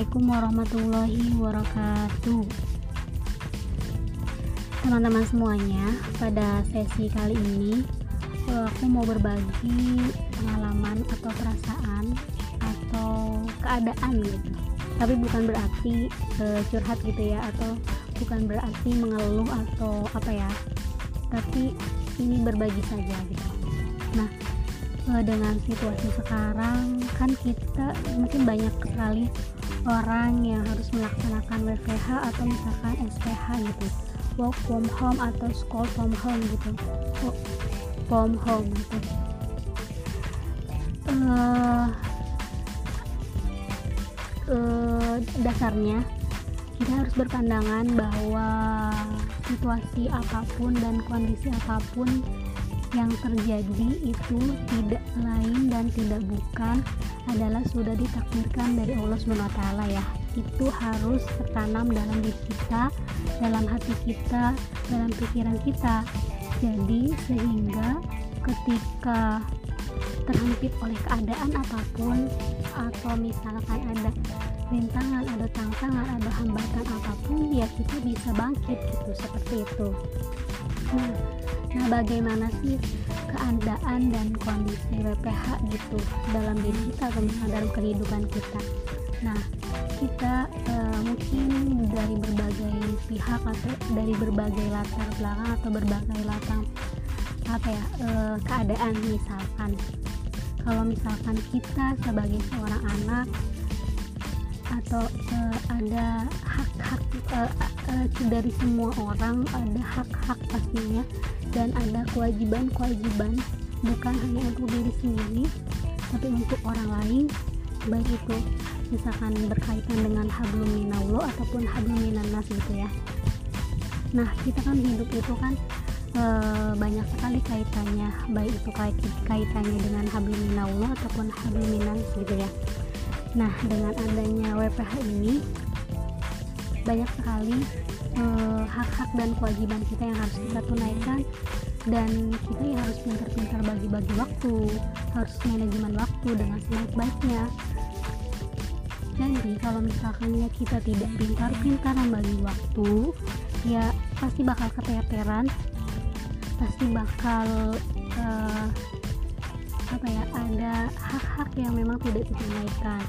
Assalamualaikum warahmatullahi wabarakatuh. Teman-teman semuanya Pada sesi kali ini eh, Aku mau berbagi pengalaman atau perasaan Atau keadaan gitu. Tapi bukan berarti uh, curhat gitu ya Atau bukan berarti mengeluh atau apa ya. Tapi ini berbagi saja gitu. Nah uh, dengan situasi sekarang kan kita mungkin banyak sekali orang yang harus melaksanakan WFH atau misalkan SPH gitu. Work from home atau school from home gitu. Work from home gitu. Uh, uh, dasarnya kita harus berpandangan bahwa situasi apa pun dan kondisi apa pun yang terjadi itu tidak lain dan tidak bukan adalah sudah ditakdirkan dari Allah SWT ya. Itu harus tertanam dalam diri kita dalam hati kita dalam pikiran kita. Jadi sehingga ketika terhimpit oleh keadaan apa pun atau misalkan ada rintangan, ada tantangan, ada hambatan apa pun ya kita bisa bangkit gitu seperti itu. Nah Nah, bagaimana sih keadaan dan kondisi WPH gitu dalam diri kita atau dalam kehidupan kita? Nah, kita e, mungkin dari berbagai pihak atau dari berbagai latar belakang atau berbagai latar apa ya e, keadaan misalkan kalau misalkan kita sebagai seorang anak atau e, ada hak-hak e, e, dari semua orang ada hak-hak pastinya. Dan ada kewajiban-kewajiban bukan hanya untuk diri sendiri tapi untuk orang lain baik itu misalkan berkaitan dengan hablum minallah ataupun hablum minannas gitu ya. Nah kita kan hidup itu kan e, banyak sekali kaitannya baik itu kait kaitannya dengan hablum minallah ataupun hablum minannas gitu ya. Nah dengan adanya WPH ini banyak sekali hak-hak uh, dan kewajiban kita yang harus kita tunaikan. Dan kita ya harus pintar-pintar bagi-bagi waktu harus manajemen waktu dengan sebaik-baiknya. Jadi kalau misalkan ya kita tidak pintar-pintar membagi waktu ya pasti bakal keteteran pasti bakal uh, apa ya ada hak-hak yang memang tidak ditunaikan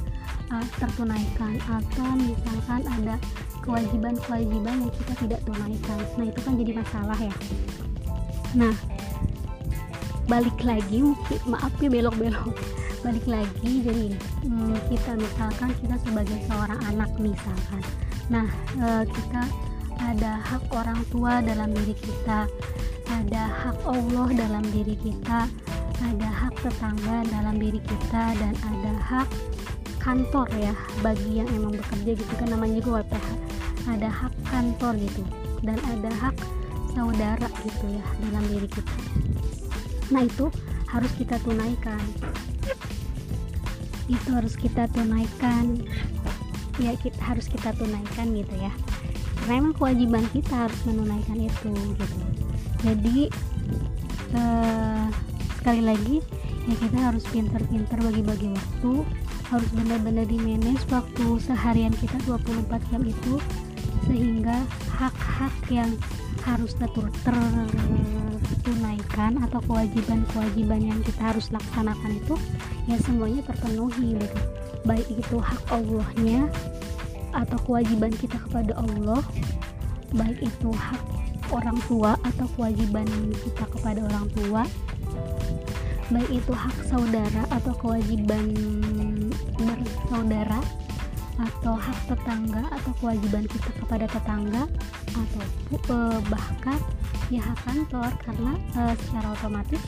uh, tertunaikan. Atau misalkan ada kewajiban-kewajiban yang kita tidak tunaikan. Nah itu kan jadi masalah ya. Nah balik lagi mungkin maaf ya belok-belok. Balik lagi jadi hmm, kita misalkan kita sebagai seorang anak misalkan. Nah e, kita ada hak orang tua dalam diri kita ada hak Allah dalam diri kita ada hak tetangga dalam diri kita dan ada hak kantor ya bagi yang emang bekerja gitu kan namanya juga WPH ada hak kantor gitu dan ada hak saudara gitu ya dalam diri kita. Nah itu harus kita tunaikan. Itu harus kita tunaikan. Ya kita harus kita tunaikan gitu ya. Karena emang kewajiban kita harus menunaikan itu gitu. Jadi eh, sekali lagi ya kita harus pintar-pintar bagi-bagi waktu harus benar-benar di manage waktu seharian kita 24 jam itu sehingga hak-hak yang harus ter tertunaikan atau kewajiban-kewajiban yang kita harus laksanakan itu ya semuanya terpenuhi gitu. Baik itu hak Allahnya atau kewajiban kita kepada Allah baik itu hak orang tua atau kewajiban kita kepada orang tua baik itu hak saudara atau kewajiban bersaudara atau hak tetangga atau kewajiban kita kepada tetangga atau e, bahkan ya hak kantor karena e, secara otomatis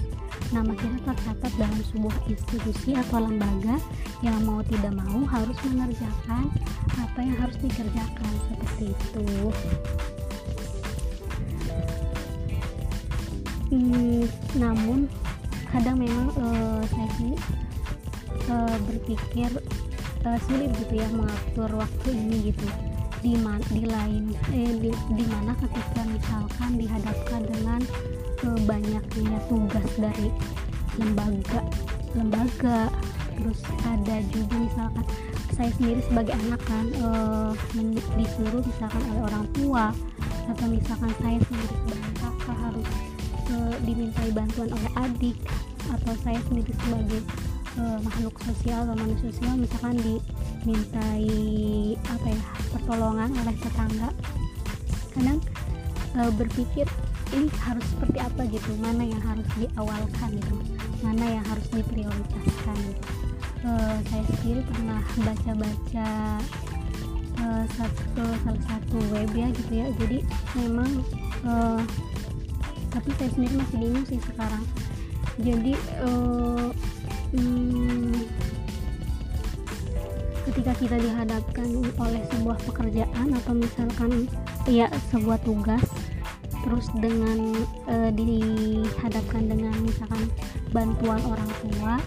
nama kita tercatat dalam sebuah institusi atau lembaga yang mau tidak mau harus mengerjakan apa yang harus dikerjakan seperti itu. Hmm, namun kadang memang uh, saya sih uh, berpikir uh, sulit gitu ya mengatur waktu ini gitu. Di man, di lain eh, di, di mana ketika misalkan dihadapkan dengan uh, banyaknya tugas dari lembaga lembaga. Terus ada juga misalkan saya sendiri sebagai anak kan uh, disuruh misalkan oleh orang tua atau misalkan saya sendiri sebagai kakak harus uh, dimintai bantuan oleh adik atau saya sendiri sebagai uh, makhluk sosial atau manusia sosial misalkan dimintai apa ya pertolongan oleh tetangga. Kadang uh, berpikir ini harus seperti apa gitu mana yang harus diawalkan gitu mana yang harus diprioritaskan gitu. Uh, saya sendiri pernah baca-baca uh, satu salah satu web ya gitu ya. Jadi memang uh, tapi saya sendiri masih bingung sih sekarang. Jadi uh, hmm, ketika kita dihadapkan oleh sebuah pekerjaan atau misalkan ya sebuah tugas terus dengan uh, dihadapkan dengan misalkan bantuan orang tua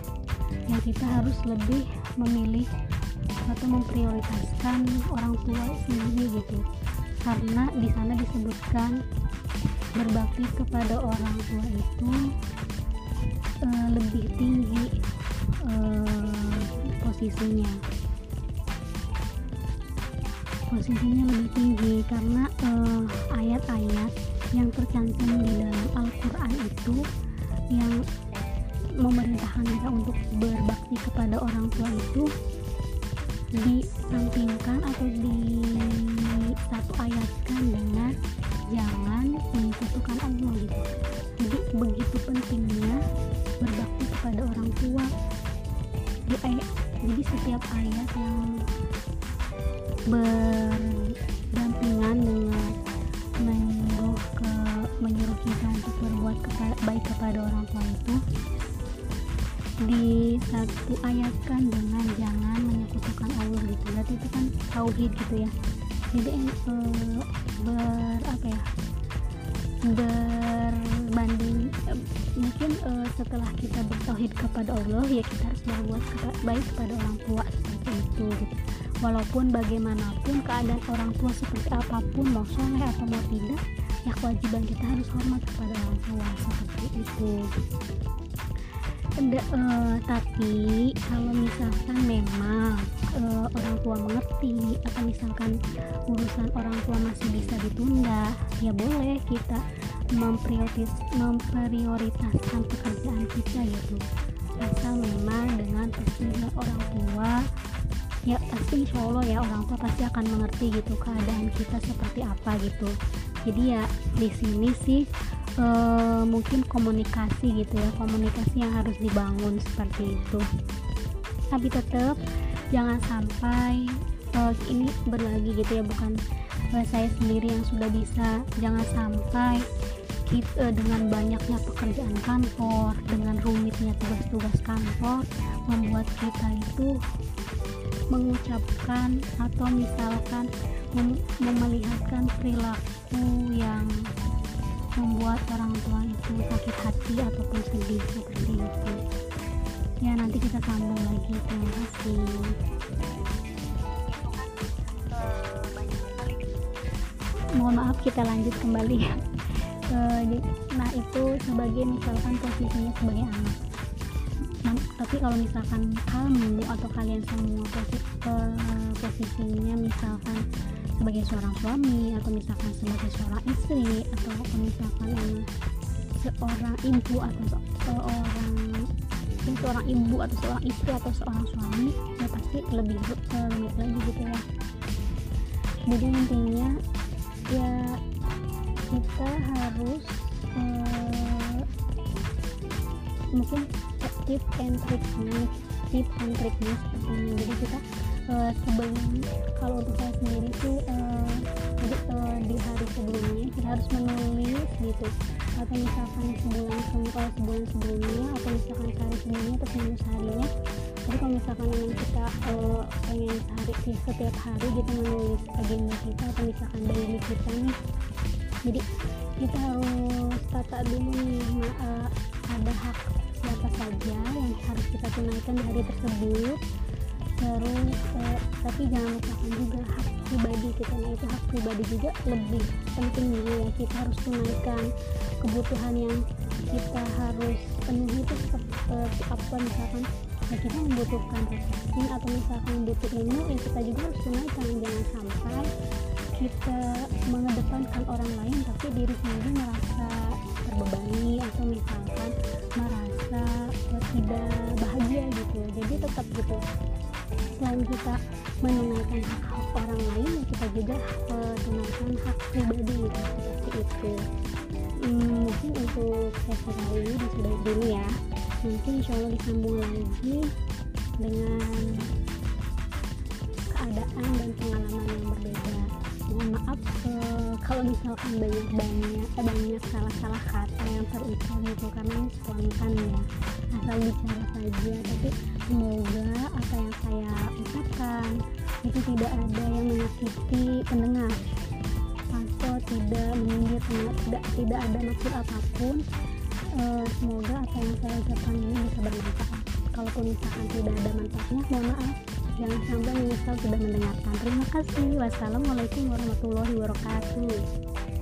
ya kita harus lebih memilih atau memprioritaskan orang tua sendiri gitu. Karena di sana disebutkan berbakti kepada orang tua itu uh, lebih tinggi uh, posisinya. Posisinya lebih tinggi karena ayat-ayat uh, yang tercantum di dalam Al-Quran itu yang memerintahkan kita untuk berbakti kepada orang tua itu disampingkan atau di ayatkan dengan ayatkan dengan jangan menyekutukan Allah gitu. Berarti itu kan tauhid gitu ya. Jadi e, ber apa ya berbanding e, mungkin e, setelah kita bertauhid kepada Allah ya kita harus berbuat baik kepada orang tua seperti itu gitu. Walaupun bagaimanapun keadaan orang tua seperti apa pun mau soleh atau mau tidak ya kewajiban kita harus hormat kepada orang tua seperti itu Enda, uh, tapi kalau misalkan memang uh, orang tua mengerti atau misalkan urusan orang tua masih bisa ditunda ya boleh kita memprioritas memprioritaskan pekerjaan kita gitu asal memang dengan persetujuan orang tua ya pasti insya Allah ya orang tua pasti akan mengerti gitu keadaan kita seperti apa gitu. Jadi ya di sini sih e, mungkin komunikasi gitu ya komunikasi yang harus dibangun seperti itu. Tapi tetap jangan sampai e, ini berlagi gitu ya bukan e, saya sendiri yang sudah bisa. Jangan sampai kita dengan banyaknya pekerjaan kantor dengan rumitnya tugas-tugas kantor membuat kita itu mengucapkan atau misalkan mem memelihatkan perilaku yang membuat orang tua itu sakit hati ataupun sedih seperti itu. Ya nanti kita sambung lagi. Terima kasih. Mohon maaf kita lanjut kembali. Nah itu sebagai misalkan posisinya sebagai anak. Tapi kalau misalkan kamu atau kalian semua posi uh, posisinya misalkan sebagai seorang suami atau misalkan sebagai seorang istri atau misalkan uh, seorang ibu atau seorang seorang ibu atau seorang istri atau seorang suami ya pasti lebih uh, lagi gitu ya. Jadi intinya ya kita harus uh, mungkin tip and triknya tip and seperti ini. Jadi kita uh, sebelum kalau untuk saya sendiri sih uh, jadi uh, di hari sebelumnya kita harus menulis gitu. Atau misalkan sebulan kalau sebulan sebelumnya atau misalkan sehari sebelumnya atau seminggu seharinya. Jadi kalau misalkan memang kita uh, pengen sehari setiap hari kita menulis agenda kita atau misalkan daily kita nih jadi kita harus tata dulu nih uh, ada hak siapa saja yang harus kita tunaikan di hari tersebut. Terus eh, tapi jangan lupakan juga hak pribadi kita nah itu hak pribadi juga lebih penting juga ya kita harus tunaikan. Kebutuhan yang kita harus penuhi itu seperti apa misalkan ya kita membutuhkan refreshing atau misalkan butuh ilmu ya kita juga harus tunaikan. Jangan sampai kita mengedepankan orang lain tapi diri sendiri merasa terbebani atau misalkan merasa uh, tidak bahagia gitu. Jadi tetap gitu selain kita menunaikan hak hak orang lain kita juga uh, tunaikan hak pribadi gitu seperti itu. Hmm, mungkin untuk sesi kali ini disudahi dulu ya. Mungkin insya Allah disambung lagi dengan keadaan dan pengalaman yang berbeda mohon maaf uh, kalau misalkan banyak banyak eh, banyak salah-salah kata yang terucap gitu karena ini spontan ya. Asal bicara saja tapi semoga apa yang saya ucapkan itu tidak ada yang menyakiti pendengar. Atau tidak menyindir tidak tidak ada maksud apa pun uh, semoga apa yang saya ucapkan ini bisa bermanfaat. Kalaupun misalkan tidak ada manfaatnya mohon maaf jangan sampai menyesal sudah mendengarkan. Terima kasih. Wassalamualaikum warahmatullahi wabarakatuh